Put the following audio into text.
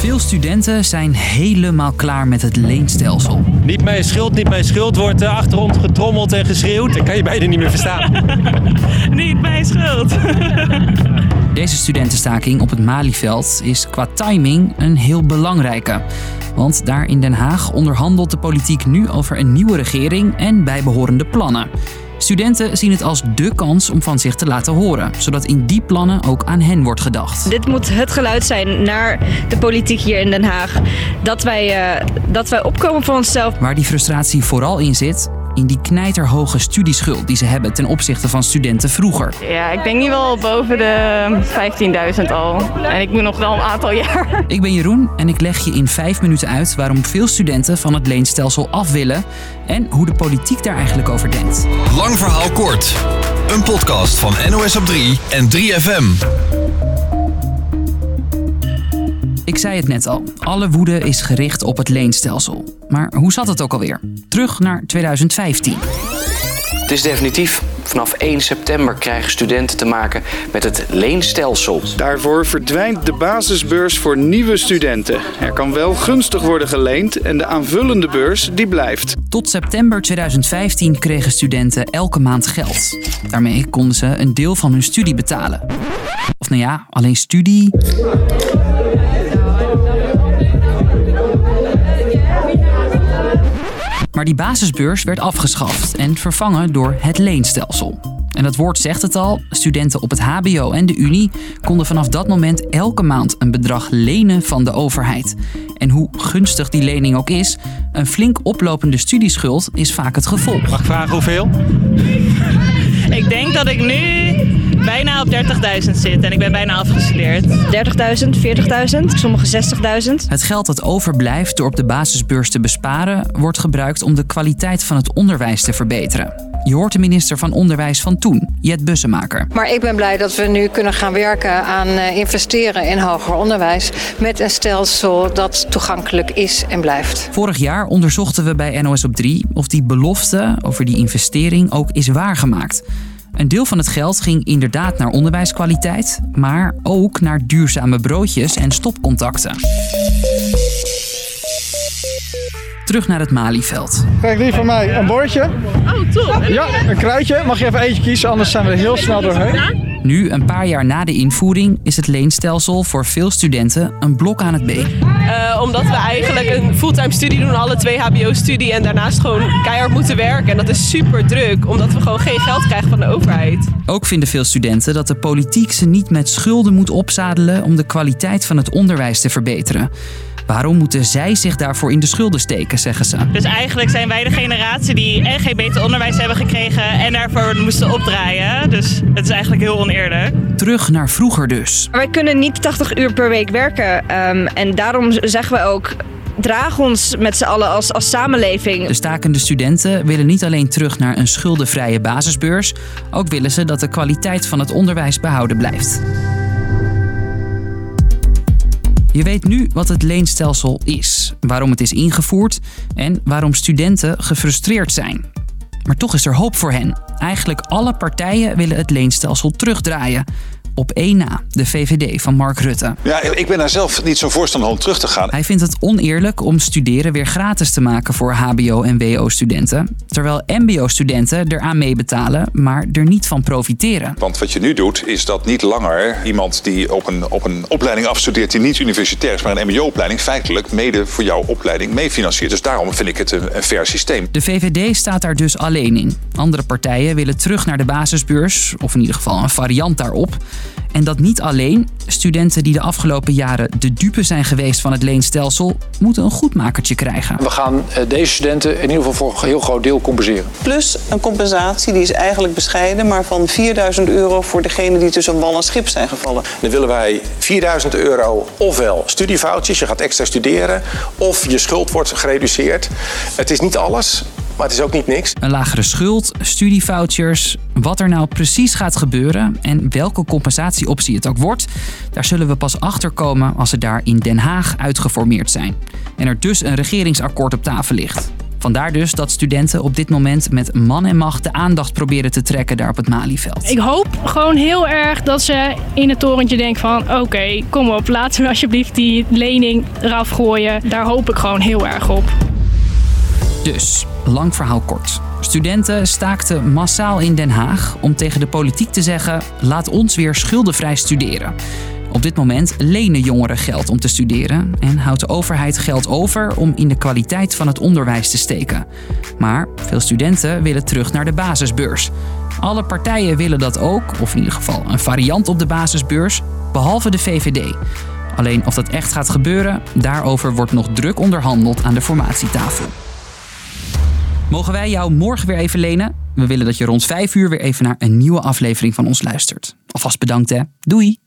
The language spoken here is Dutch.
Veel studenten zijn helemaal klaar met het leenstelsel. Niet mijn schuld, niet mijn schuld wordt uh, achter ons getrommeld en geschreeuwd. Dan kan je beide niet meer verstaan. niet mijn schuld. Deze studentenstaking op het Malieveld is qua timing een heel belangrijke. Want daar in Den Haag onderhandelt de politiek nu over een nieuwe regering en bijbehorende plannen. Studenten zien het als dé kans om van zich te laten horen, zodat in die plannen ook aan hen wordt gedacht. Dit moet het geluid zijn naar de politiek hier in Den Haag. Dat wij, uh, dat wij opkomen voor onszelf. Waar die frustratie vooral in zit, in die knijterhoge studieschuld die ze hebben ten opzichte van studenten vroeger. Ja, ik denk niet wel boven de 15.000 al. En ik moet nog wel een aantal jaar. Ik ben Jeroen en ik leg je in vijf minuten uit waarom veel studenten van het leenstelsel af willen en hoe de politiek daar eigenlijk over denkt. Lang verhaal kort. Een podcast van NOS op 3 en 3FM. Ik zei het net al, alle woede is gericht op het leenstelsel. Maar hoe zat het ook alweer? Terug naar 2015. Het is definitief. Vanaf 1 september krijgen studenten te maken met het leenstelsel. Daarvoor verdwijnt de basisbeurs voor nieuwe studenten. Er kan wel gunstig worden geleend en de aanvullende beurs die blijft. Tot september 2015 kregen studenten elke maand geld. Daarmee konden ze een deel van hun studie betalen. Of nou ja, alleen studie. Maar die basisbeurs werd afgeschaft en vervangen door het leenstelsel. En dat woord zegt het al, studenten op het HBO en de Unie konden vanaf dat moment elke maand een bedrag lenen van de overheid. En hoe gunstig die lening ook is, een flink oplopende studieschuld is vaak het gevolg. Mag ik vragen hoeveel? ik denk dat ik nu bijna op 30.000 zit en ik ben bijna afgestudeerd. 30.000, 40.000, sommige 60.000. Het geld dat overblijft door op de basisbeurs te besparen, wordt gebruikt om de kwaliteit van het onderwijs te verbeteren. Je hoort de minister van Onderwijs van toen, Jet Bussemaker. Maar ik ben blij dat we nu kunnen gaan werken aan eh, investeren in hoger onderwijs met een stelsel dat toegankelijk is en blijft. Vorig jaar onderzochten we bij NOS op 3 of die belofte over die investering ook is waargemaakt. Een deel van het geld ging inderdaad naar onderwijskwaliteit, maar ook naar duurzame broodjes en stopcontacten. Terug naar het Malieveld. Krijg die van mij een bordje. Oh, top. Ja, een kruidje. Mag je even eentje kiezen, anders zijn we er heel snel doorheen. Nu, een paar jaar na de invoering, is het leenstelsel voor veel studenten een blok aan het been. Uh, omdat we eigenlijk een fulltime studie doen, alle twee HBO-studie en daarnaast gewoon keihard moeten werken. En dat is super druk, omdat we gewoon geen geld krijgen van de overheid. Ook vinden veel studenten dat de politiek ze niet met schulden moet opzadelen om de kwaliteit van het onderwijs te verbeteren. Waarom moeten zij zich daarvoor in de schulden steken, zeggen ze. Dus eigenlijk zijn wij de generatie die en geen beter onderwijs hebben gekregen en daarvoor moesten opdraaien. Dus het is eigenlijk heel oneerlijk. Terug naar vroeger dus. Wij kunnen niet 80 uur per week werken. Um, en daarom zeggen we ook draag ons met z'n allen als, als samenleving. De stakende studenten willen niet alleen terug naar een schuldenvrije basisbeurs, ook willen ze dat de kwaliteit van het onderwijs behouden blijft. Je weet nu wat het leenstelsel is, waarom het is ingevoerd en waarom studenten gefrustreerd zijn. Maar toch is er hoop voor hen. Eigenlijk alle partijen willen het leenstelsel terugdraaien op één na, de VVD van Mark Rutte. Ja, ik ben daar zelf niet zo voorstander om terug te gaan. Hij vindt het oneerlijk om studeren weer gratis te maken voor HBO- en WO-studenten, terwijl MBO-studenten eraan meebetalen, maar er niet van profiteren. Want wat je nu doet, is dat niet langer iemand die op een, op een opleiding afstudeert die niet universitair is, maar een MBO-opleiding, feitelijk mede voor jouw opleiding meefinanciert. Dus daarom vind ik het een, een fair systeem. De VVD staat daar dus alleen in. Andere partijen willen terug naar de basisbeurs, of in ieder geval een variant daarop. En dat niet alleen. Studenten die de afgelopen jaren de dupe zijn geweest van het leenstelsel, moeten een goedmakertje krijgen. We gaan eh, deze studenten in ieder geval voor een heel groot deel compenseren. Plus een compensatie die is eigenlijk bescheiden, maar van 4000 euro voor degenen die tussen wal en schip zijn gevallen. Dan willen wij 4000 euro ofwel studiefoutjes, je gaat extra studeren, of je schuld wordt gereduceerd. Het is niet alles. Maar het is ook niet niks. Een lagere schuld, studievouchers. Wat er nou precies gaat gebeuren en welke compensatieoptie het ook wordt, daar zullen we pas achter komen als ze daar in Den Haag uitgeformeerd zijn. En er dus een regeringsakkoord op tafel ligt. Vandaar dus dat studenten op dit moment met man en macht de aandacht proberen te trekken daar op het Malieveld. Ik hoop gewoon heel erg dat ze in het torentje denken van... oké, kom op, laten we alsjeblieft die lening eraf gooien. Daar hoop ik gewoon heel erg op. Dus, lang verhaal kort. Studenten staakten massaal in Den Haag om tegen de politiek te zeggen: laat ons weer schuldenvrij studeren. Op dit moment lenen jongeren geld om te studeren en houdt de overheid geld over om in de kwaliteit van het onderwijs te steken. Maar veel studenten willen terug naar de basisbeurs. Alle partijen willen dat ook, of in ieder geval een variant op de basisbeurs, behalve de VVD. Alleen of dat echt gaat gebeuren, daarover wordt nog druk onderhandeld aan de formatietafel. Mogen wij jou morgen weer even lenen? We willen dat je rond 5 uur weer even naar een nieuwe aflevering van ons luistert. Alvast bedankt hè. Doei!